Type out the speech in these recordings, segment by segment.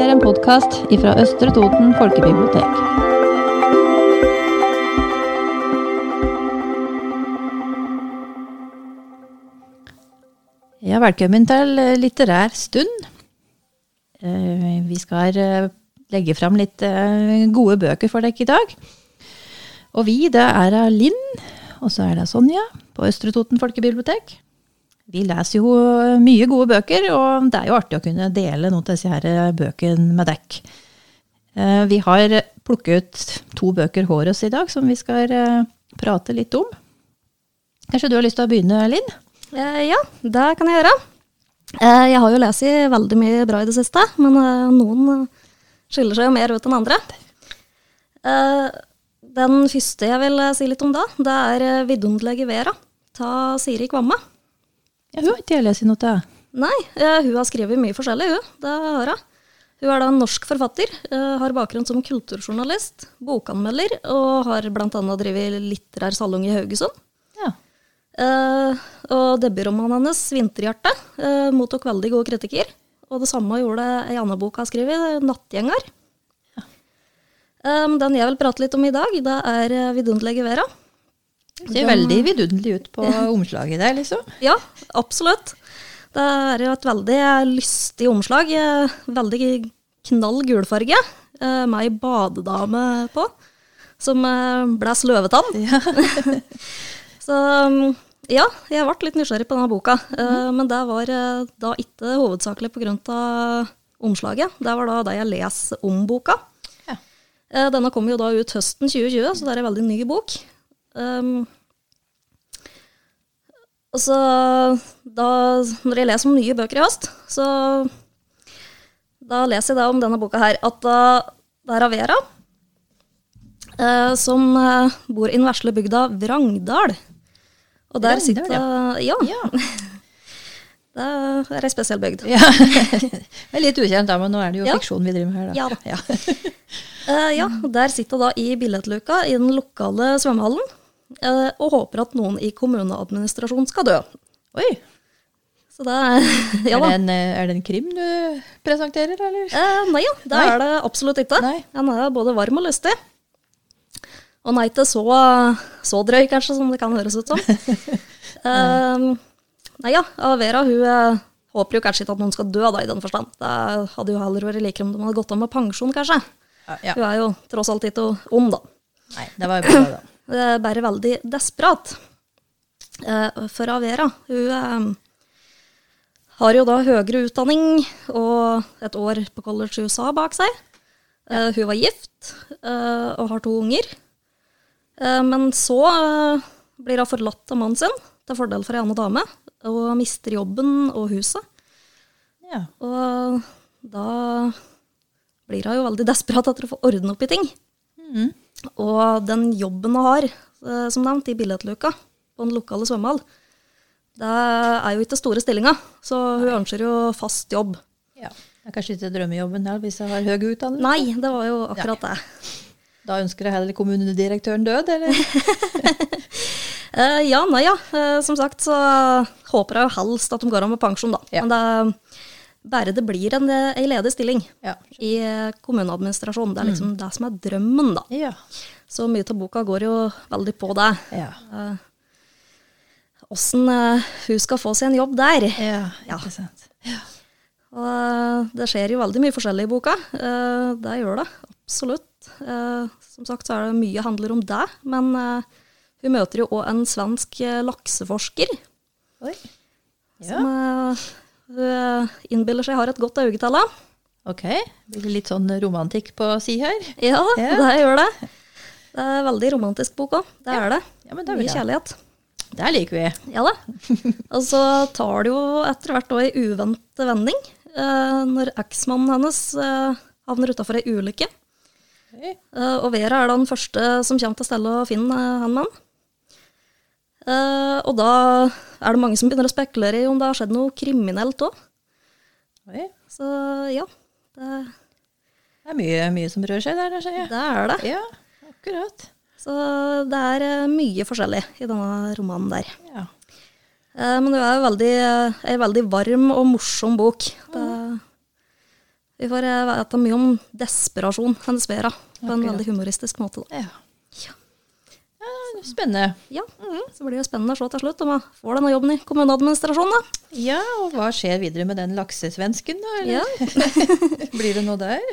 Dette er en podkast fra Østre Toten folkebibliotek. Ja, velkommen til litterær stund. Eh, Vi skal eh, legge fram litt eh, gode bøker for dere i dag. Og vi, det er Linn, og så er det Sonja på Østre Toten folkebibliotek. Vi leser jo mye gode bøker, og det er jo artig å kunne dele noen av disse her bøkene med dekk. Eh, Vi har plukket ut to bøker hos oss i dag som vi skal eh, prate litt om. Kanskje du har lyst til å begynne, Linn? Eh, ja, det kan jeg gjøre. Eh, jeg har jo lest veldig mye bra i det siste, men eh, noen eh, skiller seg jo mer ut enn andre. Eh, den første jeg vil eh, si litt om da, det er eh, 'Vidunderlige Vera' ta Siri Kvamme. Ja, hun har ikke jeg lest noe til. Nei, eh, hun har skrevet mye forskjellig, hun. Det har hun. Hun er da en norsk forfatter, eh, har bakgrunn som kulturjournalist, bokanmelder, og har bl.a. drevet litterær salong i Haugesund. Ja. Eh, og debutromanen hennes, 'Vinterhjerte', eh, mottok veldig gode kritikker. Og det samme gjorde ei annen bok hun har skrevet, 'Nattgjenger'. Eh, den jeg vil prate litt om i dag, det er eh, 'Vidunderlige Vera'. Ser veldig vidunderlig ut på omslaget der, liksom. Ja, absolutt. Det er jo et veldig lystig omslag. eh, Veldig knall gulfarge, eh, med ei badedame på, som blåser løvetann. Ja. Så um, ja, jeg ble litt nysgjerrig på denne boka. eh, Men det var eh, da ikke hovedsakelig pga. omslaget. Det var da det jeg leser om boka. Ja. Eh, Denne kom jo da ut høsten 2020, så det er en veldig ny bok. Um, og så da, når jeg leser om nye bøker i høst, så da leser jeg da om denne boka her, at det er av Vera, eh, som uh, bor i den vesle bygda Vrangdal. Og der Vrangdal, sitter Ja. Ja. Det er ei spesiell bygd. ja. Det er litt ukjent, da, men nå er det jo Ja. fiksjon vi driver med her. Da. Ja da. Ja. uh, ja, der sitter hun da i billettluka i den lokale svømmehallen eh, og håper at noen i kommuneadministrasjonen skal dø. Oi, Så det er Ja er, det en, eh, er det en krim du presenterer, eller? Eh, nei, ja, det Nei. er det absolutt ikke. Nei. Den er både varm og lystig. Og nei til så, så drøy, kanskje, som det kan høres ut som. Eh, nei ja, Vera hun eh, håper jo kanskje ikke at noen skal dø, da, i den forstand. Det hadde jo heller vært likere om de hadde gått av med pensjon, kanskje. Ja. Hun er jo tross alt ikke ond, da. Nei, det var jo bra, da. Det er bare veldig desperat. Eh, For Avera, hun eh, har jo da høyere utdanning og et år på college i USA bak seg. Eh, Hun var gift eh, og har to unger. Eh, Men så eh, blir hun forlatt av mannen sin til fordel for ei annen dame, og mister jobben og huset. Ja. Og da blir hun jo veldig desperat etter å få ordne opp i ting. Mhm. Og den jobben hun har, eh, som nevnt, i billettluka på den lokale svømmehall, det er jo ikke store stillinga, så hun ønsker jo fast jobb. ja. Det er kanskje ikke drømmejobben der, hvis jeg har høy utdannelse? Nei, det var jo akkurat det. Da ønsker jeg heller kommunedirektøren død, eller? Eh, ja, nei ja. Eh, som sagt så håper jeg helst at de går av med pensjon, da. Ja. Men det, bare det blir en, en ledig stilling Ja. i eh, kommuneadministrasjonen. Det er liksom det som er drømmen, da. Ja. Så mye av boka går jo veldig på det. Ja. Åssen uh, hun skal få seg en jobb der. Ja, Ja. ikke sant. Og eh, det skjer jo veldig mye forskjellig i boka. Uh, Det gjør det, absolutt. Uh, Som sagt så er det mye handler om det, men eh, hun møter jo òg en svensk eh, lakseforsker Oi. Ja, som eh, eh, innbiller seg har et godt øye til ok. Blir litt sånn romantikk på si her? Ja, Ja. det gjør det. Det er veldig romantisk bok òg. Det er det. Ja, men det Mye kjærlighet. Der liker vi. Ja da. Og så tar det jo etter hvert òg ei uventa vending, eh, når eksmannen hennes eh, havner utafor ei ulykke. Okay. Eh, og Vera er da den første som kommer til stedet og finner han mannen. Eh, og da er det mange som begynner å spekulere i om det har skjedd noe kriminelt òg. Så ja, det, Det er mye, mye som rører seg der, der jeg. det er det. Ja, akkurat. Så det er eh, mye forskjellig i denne romanen der. Ja. Uh, men det er veldig, ei en veldig varm og morsom bok. Det, Vi får vite mye om desperasjon hennes Vera, på en veldig humoristisk måte. Da. Ja. Spennende. Ja, Så blir det spennende å se til slutt om jeg får denne jobben i kommuneadministrasjonen. da. Ja, og hva skjer videre med den laksesvensken, da? Ja. Blir det noe der?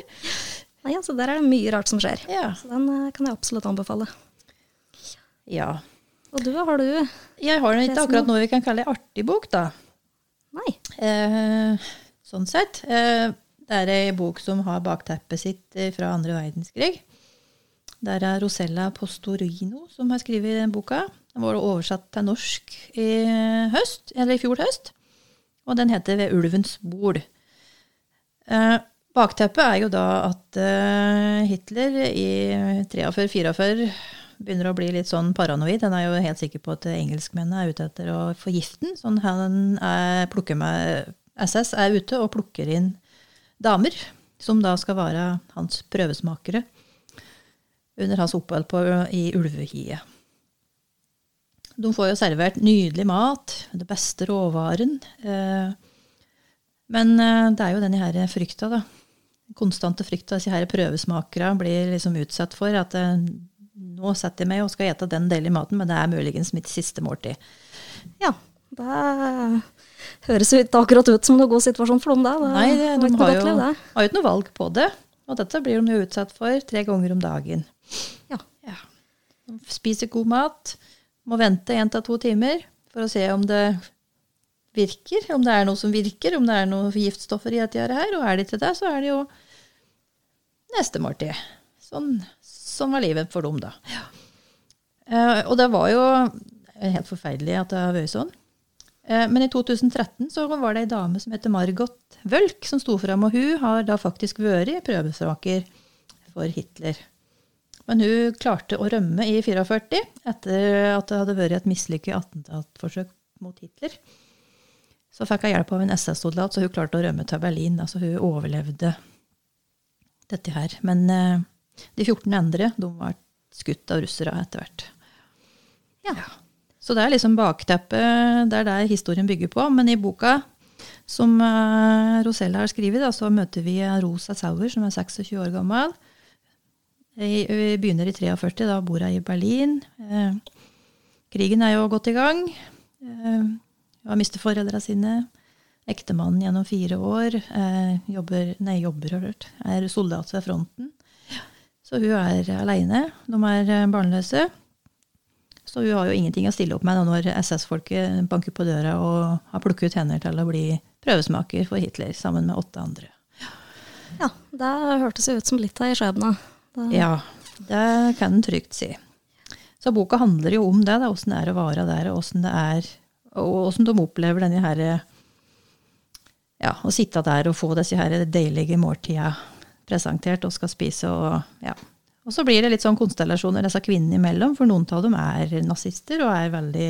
Nei, altså Der er det mye rart som skjer. Ja. Så den eh, kan jeg absolutt anbefale. ja. Og du, har du Jeg har ikke akkurat noe vi kan kalle ei artig bok, da. Nei. Eh, sånn sett. Eh, det er ei bok som har bakteppet sitt eh, fra andre verdenskrig. Der er Rosella Postorino som har skrevet den boka. Den var oversatt til norsk i høst, eller i fjor høst. Og den heter Ved ulvens bol. Eh, bakteppet er jo da at eh, Hitler i 43-44 begynner å bli litt sånn paranoid. Han er jo helt sikker på at engelskmennene er ute etter å forgifte den. Sånn han er, med SS er ute og plukker inn damer, som da skal være hans prøvesmakere under hans opphold på, i ulvehiet. De får jo servert nydelig mat, det beste råvaren. Eh, men eh, det er jo denne her frykta, da. Konstante frykta disse her prøvesmakere blir liksom utsatt for. At eh, nå setter jeg meg og skal ete den delen i maten, men det er muligens mitt siste måltid. Ja, det høres ikke akkurat ut som noen god situasjon for dem, da. det Nei, de har jo, har jo ikke noe valg på det. Og dette blir de jo utsatt for tre ganger om dagen. Ja. Ja. Spiser god mat, må vente én til to timer for å se om det virker, om det er noe som virker, om det er noen giftstoffer i dette her. Og er det ikke det, så er det jo neste måltid. Sånn, sånn var livet for dem, da. Eh, og det var jo helt forferdelig at det har vært sånn. Eh, Men i 2013 så var det ei dame som heter Margot Wølk som sto fram, og hun har da faktisk vært prøvesaker for Hitler. Men hun klarte å rømme i 44 etter at det hadde vært et mislykket attentatforsøk mot Hitler. Så fikk hun hjelp av en SS-soldat, så hun klarte å rømme til Berlin. Altså hun overlevde dette her. Men eh, de 14 andre de var skutt av russere etter hvert. Ja. Så det er liksom bakteppet, det er der historien bygger på. Men i boka som eh, Rosella har skrevet, da, så møter vi Rosa Sauer, som er 26 år gammel. Vi begynner i 43, da bor jeg i Berlin. Eh, krigen er jo godt i gang. Jeg har mistet foreldra sine. Ektemannen gjennom fire år. Eh, jobber, nei, jobber, har hørt. Er soldat ved fronten. Så hun er aleine. De er eh, barnløse. Så hun har jo ingenting å stille opp med når SS-folket banker på døra og har plukket ut hender til å bli prøvesmaker for Hitler sammen med åtte andre. ja, det hørtes ut som litt av ei skjebne. Det- Ja, det kan en trygt si. Så boka handler jo om det, da, åssen det er å være der, og åssen det er og åssen de opplever denne her Ja, å sitte der og få disse her deilige måltida presentert og skal spise og ja. Og så blir det litt sånn konstellasjoner disse kvinnene imellom, for noen av dem er nazister og er veldig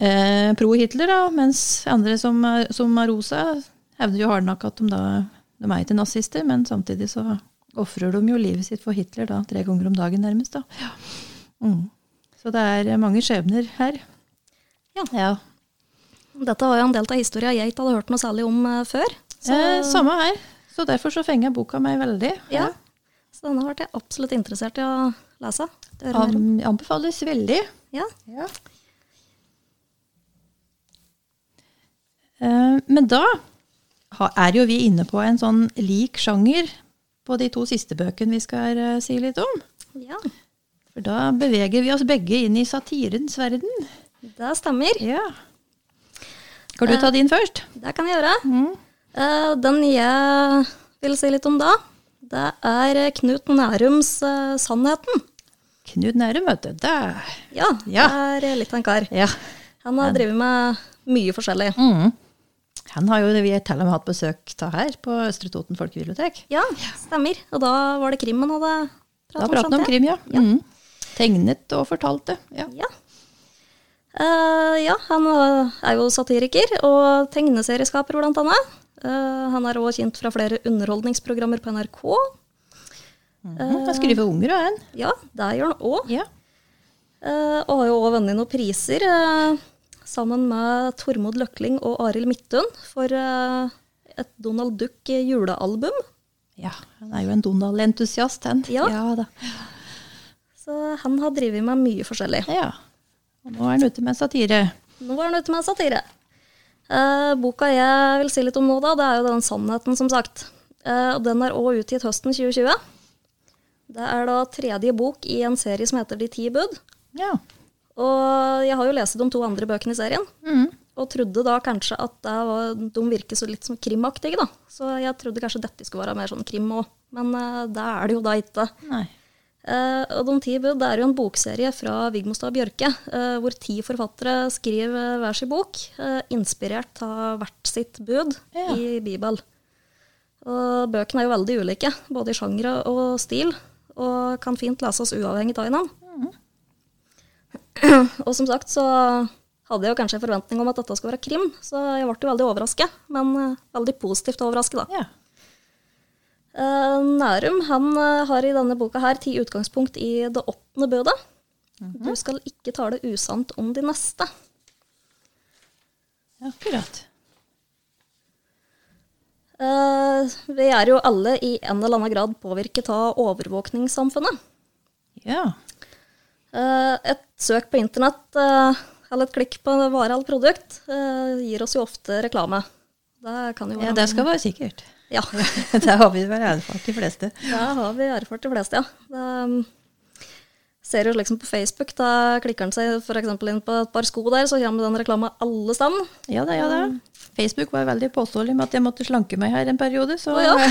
eh, pro Hitler, da, mens andre som, er- som er rosa, hevder jo hardnakka at de da de er ikke nazister, men samtidig så ofrer de jo livet sitt for Hitler da, tre ganger om dagen nærmest. da. Mm. Så det er mange skjebner her. Ja. ja. Dette var jo en del av historien jeg ikke hadde hørt noe særlig om eh, før. Så, Eh, samme her. Så derfor så fenger boka meg veldig. ja. så denne ble jeg absolutt interessert i å lese. An anbefales veldig. Ja. Ja. Eh, Men da er jo vi inne på en sånn lik sjanger på de to siste bøkene vi skal eh, si litt om. ja, For da beveger vi oss begge inn i satirens verden. det stemmer. Ja. Kan du ta din først? Det kan jeg gjøre. Mm. Eh, den jeg vil si litt om da, det er Knut Nærums eh, 'Sannheten'. Knut Nærum, vet du. Det Ja, Ja. det er litt av en kar. Ja. Han har drevet med mye forskjellig. Mm. Han har jo vi til og med hatt besøk av her på Østre Toten folkebibliotek. Ja, stemmer. Og da var det krim han hadde Da pratet pratet han om krim, ja. Mm. Tegnet og fortalte. Ja. Ja. Uh, ja, han er jo satiriker og tegneserieskaper, blant annet. Uh, han er òg kjent fra flere underholdningsprogrammer på NRK. Mm. Han skriver unger òg, han. Ja, det gjør han òg. Ja. Eh, og har jo òg vunnet noen priser eh, sammen med Tormod Løkling og Arild Midtun for eh, et Donald Duck julealbum. Ja, han er jo en Donald-entusiast, han. Ja. da. Så han har drevet med mye forskjellig. ja. Og nå er han ute med satire. Nå er han ute med satire. Eh, boka jeg vil si litt om nå, da, det er jo den sannheten, som sagt. Eh, og den er òg utgitt høsten 2020. Det er da tredje bok i en serie som heter De ti bud. Ja. Og jeg har jo lest de to andre bøkene i serien. Mm. Og trodde da kanskje at var, de virker så litt som krimaktige, da. Så jeg trodde kanskje dette skulle være mer sånn krim òg. Men uh, det er det jo da ikke. Nei. Uh, og De ti bud det er jo en bokserie fra Vigmostad Bjørke, uh, hvor ti forfattere skriver hver sin bok, uh, inspirert av hvert sitt bud Ja. i Bibel. Og Bøkene er jo veldig ulike, både i sjangre og stil, og kan fint leses uavhengig av hverandre. og som sagt så hadde jeg jo kanskje en forventning om at dette skulle være krim, så jeg ble veldig overrasket, men eh, veldig positivt overrasket, da. Ja. Eh, Nærum han eh, har i denne boka her ti utgangspunkt i det åttende budet. Du skal ikke tale usant om de neste. Akkurat. Eh, vi er jo alle i en eller annen grad påvirket av overvåkningssamfunnet. Ja. Eh, et søk på internett eh, eller et klikk på vare eller produkt eh, gir oss jo ofte reklame. Det kan jo ja, det skal være sikkert. Ja, det har vi vel erfart, de fleste. det har vi erfart de fleste, ja. Det, um, ser jo liksom på Facebook, da klikker han seg f.eks. inn på et par sko der, så kommer den reklama alle steder. Ja da, ja da. Facebook var veldig påståelig med at jeg måtte slanke meg her en periode, så Å, ja.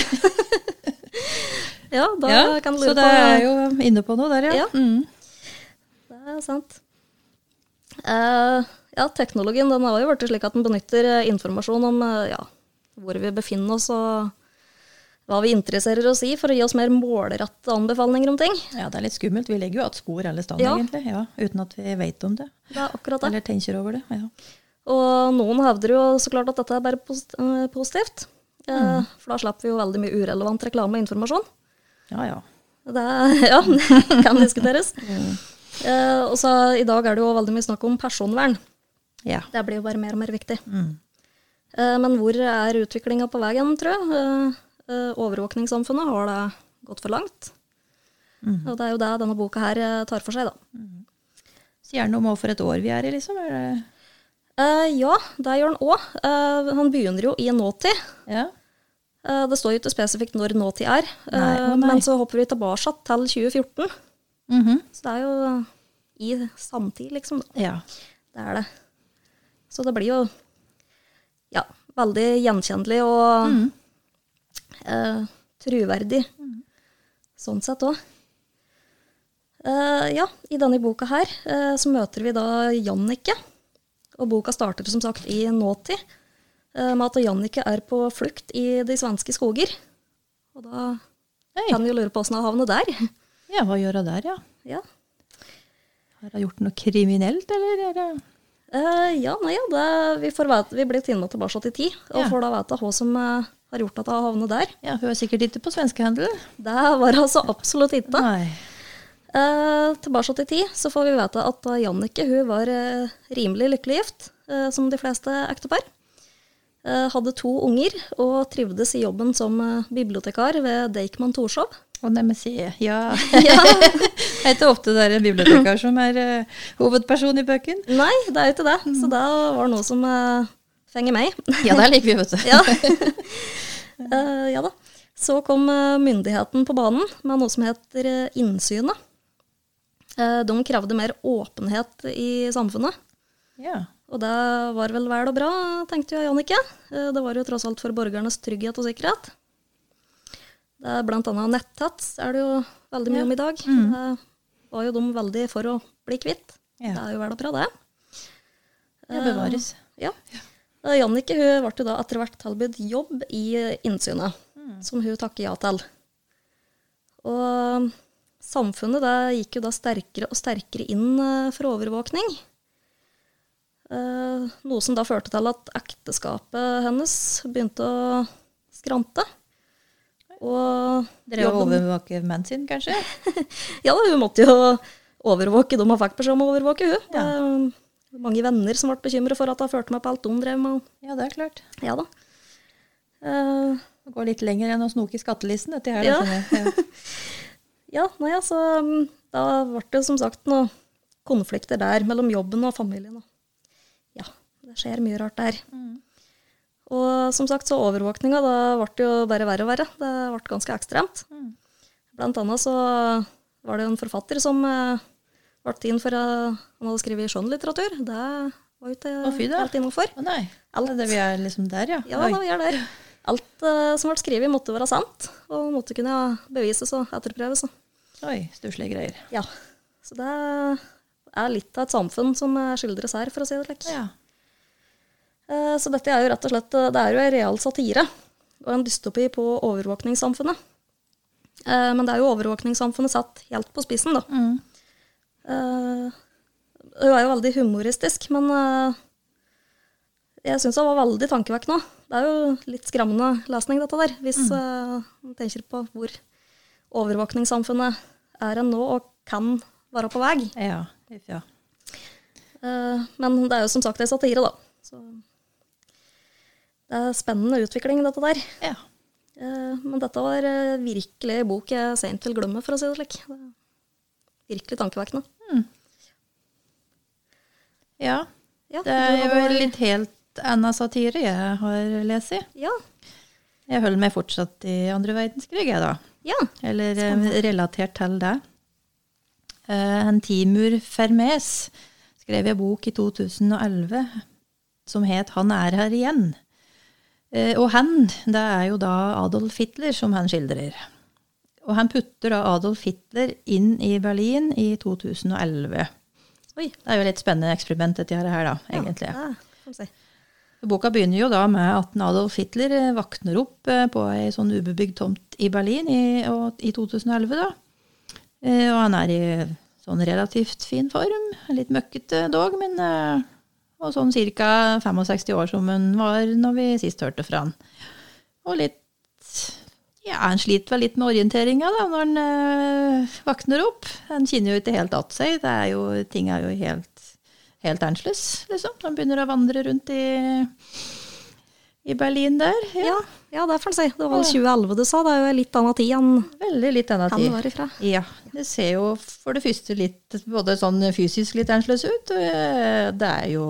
Ja, da Ja, kan du Så det er jo inne på noe der, ja. Ja. Mm. Det er sant. Uh, ja, teknologien den har jo blitt slik at den benytter eh, informasjon om eh, ja, hvor vi befinner oss og hva vi interesserer oss i, for å gi oss mer målrette anbefalinger om ting. ja, det er litt skummelt. Vi legger jo igjen spor alle steder, Ja. egentlig. Ja, uten at vi vet om det. Er akkurat det. Eller tenker over det. Ja. Og noen hevder jo så klart at dette er bare positivt. Mm. For da slipper vi jo veldig mye urelevant reklame og informasjon. ja, ja. Det ja, kan diskuteres. Eh, og så I dag er det jo veldig mye snakk om personvern. ja. Det blir jo bare mer og mer viktig. Mm. Eh, Men hvor er utviklinga på veien, tror jeg? Eh, eh, Overvåkningssamfunnet, har det gått for langt? Og det er jo det denne boka her eh, tar for seg, da. Sier han noe om hvorfor et år vi er i, liksom? Er det Eh, ja, det gjør han òg. han begynner jo i nåtid. Ja. Det står jo ikke spesifikt når nåtid er, Nei, å nei. men så hopper vi tilbake til 2014. Mhm. Så det er jo i samtid, liksom. Da. ja. Det er det. Så det blir jo ja, veldig gjenkjennelig og Mm. eh, truverdig. Sånn sett òg. ja, i denne boka her eh, så møter vi da Jannicke. Og boka starter som sagt i nåtid, eh, med at Jannicke er på flukt i de svenske skoger. Og da Hei. kan vi jo lure på åssen hun havnet der. Ja, hva gjør hun der, ja? ja. Har hun gjort noe kriminelt, eller? Er. Eh, ja, nei, ja, det, vi, får vite, vi blir tinnet tilbake til tid, og Ja. får da vite hva som uh, har gjort at hun havnet der. Ja, hun er sikkert ikke på svenskehandel. Det var altså absolutt ikke. Nei. Eh, tilbake til tid så får vi vite at Jannicke hun var eh, rimelig lykkelig gift, eh, som de fleste ektepar. Eh, hadde to unger og trivdes i jobben som bibliotekar ved Deichman Torshov. Og nei, si ja. Ja. Det er ikke ofte det er en bibliotekar som er uh, hovedperson i bøken. Nei, det er jo ikke det, så da var det noe som uh, fenger meg. Ja, det liker vi, vet du. Ja. Uh, ja da. Så kom myndigheten på banen med noe som heter innsynet. De krevde mer åpenhet i samfunnet. Ja. Og det var vel vel og bra, tenkte jo Jannicke. Det var jo tross alt for borgernes trygghet og sikkerhet. Det er blant annet netthets er det jo veldig mye Ja. om i dag. Det var jo de veldig for å bli kvitt. Ja. Det er jo vel og bra, det. Det bevares. Ja. Eh, Jannicke hun ble jo da etter hvert tilbudt jobb i innsynet, som hun takker ja til. Og samfunnet det gikk jo da sterkere og sterkere inn eh, for overvåkning. Uh, Noe som da førte til at ekteskapet hennes begynte å skrante. Og drev jobben- overvåke mannen sin, kanskje? Ja, da, hun måtte jo overvåke dem hun fikk beskjed om å overvåke hun. Det er mange venner som ble bekymret for at hun førte meg på alt hun drev med. Ja, det er klart. Ja da. Uh, Det går litt lenger enn å snoke i skattelisten, dette her. Ja. da. Ja. ja, nei, altså mm, Da ble det som sagt noen konflikter der mellom jobben og familien. Ja, det skjer mye rart der. Og som sagt, så overvåkninga, da ble det jo bare verre og verre. Det ble ganske ekstremt. Mm. Blant annet så var det jo en forfatter som eh, ble inn for at Han hadde skrevet skjønnlitteratur. Det var jo ikke Å, fy helt innafor. Å nei, Alt. det, vi er liksom der, ja. Ja, da, vi er der. Alt uh, som ble skrevet, måtte være sant, og måtte kunne bevises og etterprøves. Oi, stusslige greier. Ja. Så det er litt av et samfunn som eh, skildres her, for å si det slik. Ja. Eh, Så dette er jo rett og slett eh, Det er jo en real satire og en dystopi på overvåkningssamfunnet. Eh, Men det er jo overvåkningssamfunnet satt helt på spissen, da. Mm. Hun er jo veldig humoristisk, men jeg syns hun var veldig tankevekkende. Det er jo litt skremmende lesning, dette der, hvis mm. man tenker på hvor overvåkningssamfunnet er en nå og kan være på vei. Ja. Ja. Men det er jo som sagt en satire, da. Så det er spennende utvikling, dette der. ja. Eh, Men dette var eh, virkelig en bok jeg sent vil glemme, for å si det slik. Virkelig tankevekkende. Ja. Ja, Det er jo hadde- litt helt anna satire jeg har lest i. Ja. Jeg holder meg fortsatt i andre verdenskrig, jeg da. ja. Eller Spennende. relatert til det. Uh, en Timur Fermes skrev en bok i 2011 som het 'Han er her igjen'. Eh, og han, det er jo da Adolf Hitler som han skildrer. Og han putter da Adolf Hitler inn i Berlin i 2011. Oi. Det er jo litt spennende eksperiment dette her, da, egentlig. Ja, si. Boka begynner jo da med at Adolf Hitler eh, våkner opp eh, på ei sånn ubebygd tomt i Berlin i, i 2011. da. Og han er i sånn relativt fin form. Litt møkkete dog, men og sånn ca. 65 år som hun var når vi sist hørte fra han. Og litt Ja, han sliter vel litt med orienteringa da, når han øh, våkner opp. Han kjenner jo ikke helt att seg. Det er jo, ting er jo helt, helt annerledes, liksom. Han begynner å vandre rundt i, i Berlin der. Ja, Ja, ja, det får en si. Det var vel 2011 du sa. Det er jo litt annen tid enn Veldig litt annen han tid. var ifra. Ja, det ser jo for det første litt både sånn fysisk litt annerledes ut. og eh, Det er jo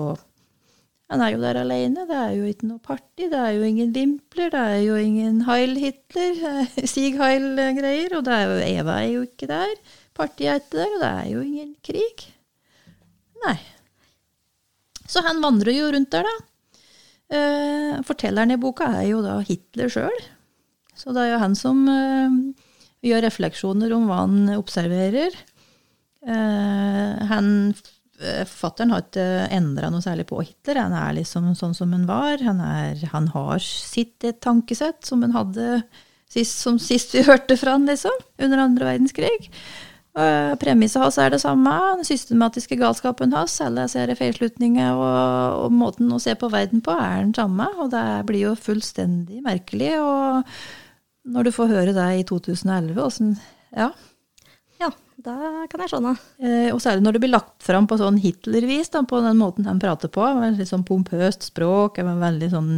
Han er jo der alene. Det er jo ikke noe party. Det er jo ingen vimpler. Det er jo ingen Heil Hitler, Sig Sieg Heil-greier. Og det er jo Eva er jo ikke der. Partiet er ikke der, og det er jo ingen krig. Nei. Så han vandrer jo rundt der, da. Eh, fortelleren i boka er jo da Hitler sjøl. Så det er jo han som eh, gjør refleksjoner om hva han observerer. Eh, han, eh, Forfatteren har ikke endra noe særlig på Hitler. Han er liksom sånn som han var. Han, er, han har sitt et tankesett som han hadde sist, som sist vi hørte fra han, liksom, under andre verdenskrig. Uh, Premisset hans er det samme. Den systematiske galskapen hans, alle ser feilslutninger, og, og måten å se på verden på er den samme. Og det blir jo fullstendig merkelig. Og når du får høre det i 2011, åssen Ja. Ja, det kan jeg skjønne. Eh, og særlig når det blir lagt fram på sånn Hitler-vis, på den måten han prater på. Veldig sånn pompøst språk, veldig sånn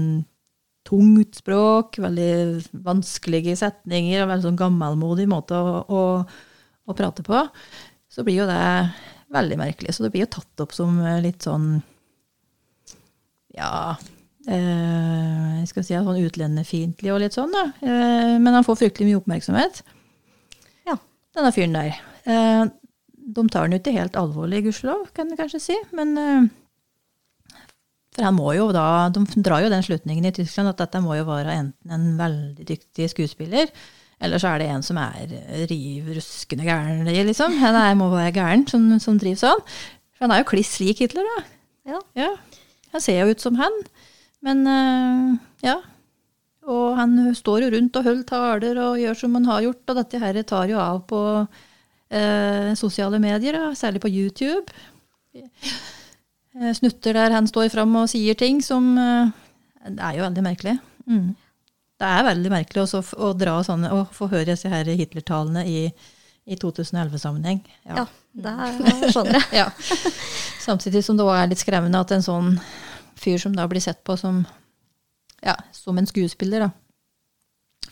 tungt språk, veldig vanskelige setninger, og veldig sånn gammelmodig måte å, å, å prate på. Så blir jo det veldig merkelig. Så det blir jo tatt opp som litt sånn Ja eh, skal si sånn utlendefiendtlig og litt sånn, da. Eh, men han får fryktelig mye oppmerksomhet Ja. denne fyren der. Eh, de tar jo ikke helt alvorlig, gudskjelov, kan en kanskje si. Men eh, For han må jo da De drar jo den slutningen i Tyskland at dette må jo være enten en veldig dyktig skuespiller, eller så er det en som er riv ruskende gæren, liksom. Han er, må være gæren som, som driver sånn. For han er jo kliss lik Hitler, da. Ja. Ja. Han ser jo ut som han. Men eh, ja. Og han står jo rundt og holder taler og gjør som han har gjort, og dette her tar jo av på eh, sosiale medier, da, særlig på YouTube. Eh, Snutter der han står fram og sier ting som eh, Det er jo veldig merkelig. Mm. Det er veldig merkelig også å dra sånne, å få høre disse her Hitler-talene i, i 2011-sammenheng. Ja, det skjønner jeg. Ja. Samtidig som det også er litt skremmende at en sånn fyr som da blir sett på som, ja, som en skuespiller, da,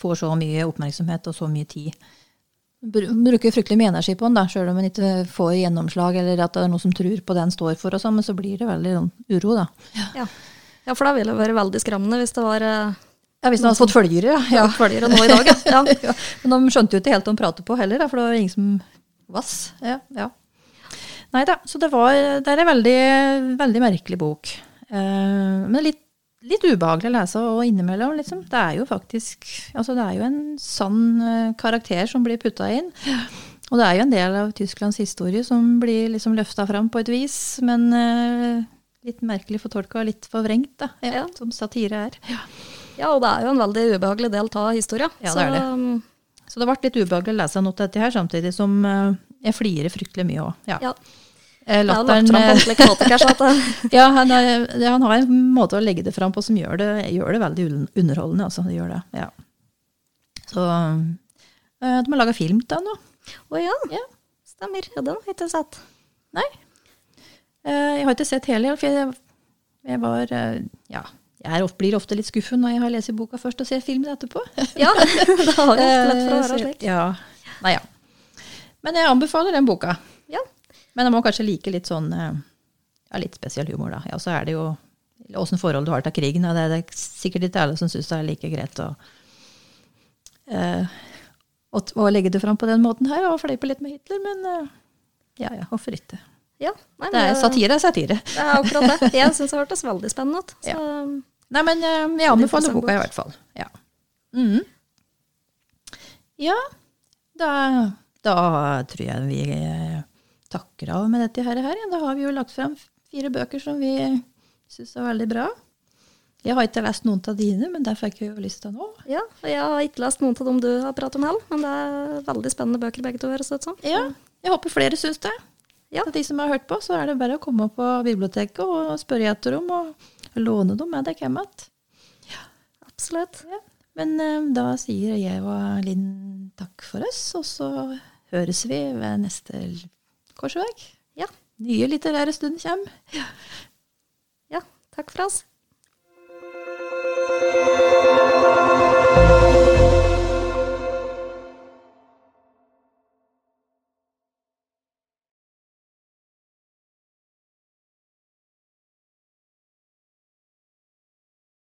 får så mye oppmerksomhet og så mye tid. Br- Bruker fryktelig mye energi på den, sjøl om en ikke får gjennomslag eller at det er noe som tror på det en står for, og sånn, men så blir det veldig sånn uro, da. Ja. ja, for da ville det vært veldig skremmende hvis det var eh, Ja, Hvis den hadde fått følgere, ja. følgere nå i dag. Ja. Ja. Men de skjønte jo ikke helt hva de pratet på heller, for det var ingen som vass. Ja, ja. Nei da, så det var det er en veldig, veldig merkelig bok. Eh, men litt, litt ubehagelig å lese og innimellom, liksom. Det er jo faktisk Altså, det er jo en sann eh, karakter som blir putta inn. Og det er jo en del av Tysklands historie som blir liksom løfta fram på et vis, men eh, litt merkelig fortolka og litt forvrengt, da. Ja. Som satire er. ja, og det er jo en veldig ubehagelig del av historia. Ja, det er det. um, Så det ble litt ubehagelig å lese noe til dette her, samtidig som eh, jeg flirer fryktelig mye òg. Ja. ja, Eh, er Latteren eh, Ja, han, han har en måte å legge det fram på som gjør det, gjør det veldig underholdende. Altså. Det gjør det, ja. Så de har laga film til han nå. Å ja, Ja. stemmer. Ja, den har jeg ikke sett. Nei. Jeg har ikke sett hele, for jeg, jeg var Ja. Jeg er ofte, blir ofte litt skuffen når jeg har lest boka først og ser filmen etterpå. Ja, det har jeg ofte lett for å Eh, være slik. Ja. Nei, ja. Men jeg anbefaler den boka. Ja, Men jeg må kanskje like litt sånn eh, ja, litt spesiell humor, da. Ja, så er det jo åssen forhold du har til krigen. Og det er det sikkert ikke alle som syns det er like greit å, uh, å, å legge det fram på den måten her og fleipe litt med Hitler, men uh, ja ja, hvorfor ikke? ja. Nei, men, Det er satire er satire. Det er akkurat det. Jeg syns det hørtes veldig spennende ut. Så, Nei, men eh, jeg anbefaler boka i hvert fall. Ja. Mm. ja, da, da tror jeg vi eh, takker av med dette her. her. Da har vi jo lagt frem fire bøker som vi syns er veldig bra. Jeg har ikke lest noen av dine, men det fikk jeg jo lyst til nå. ja, og jeg har ikke lest noen av dem du har pratet om heller, men det er veldig spennende bøker begge to, høres ut som. Ja, jeg håper flere syns det. Ja. Til de som har hørt på, så er det bare å komme på biblioteket og spørre etter dem, og låne dem med deg hjem igjen. Absolutt. Ja. Men eh, da sier jeg og Linn takk for oss, og så høres vi ved neste korsvei. Ja. Nye litterære stund kommer. ja, takk for oss.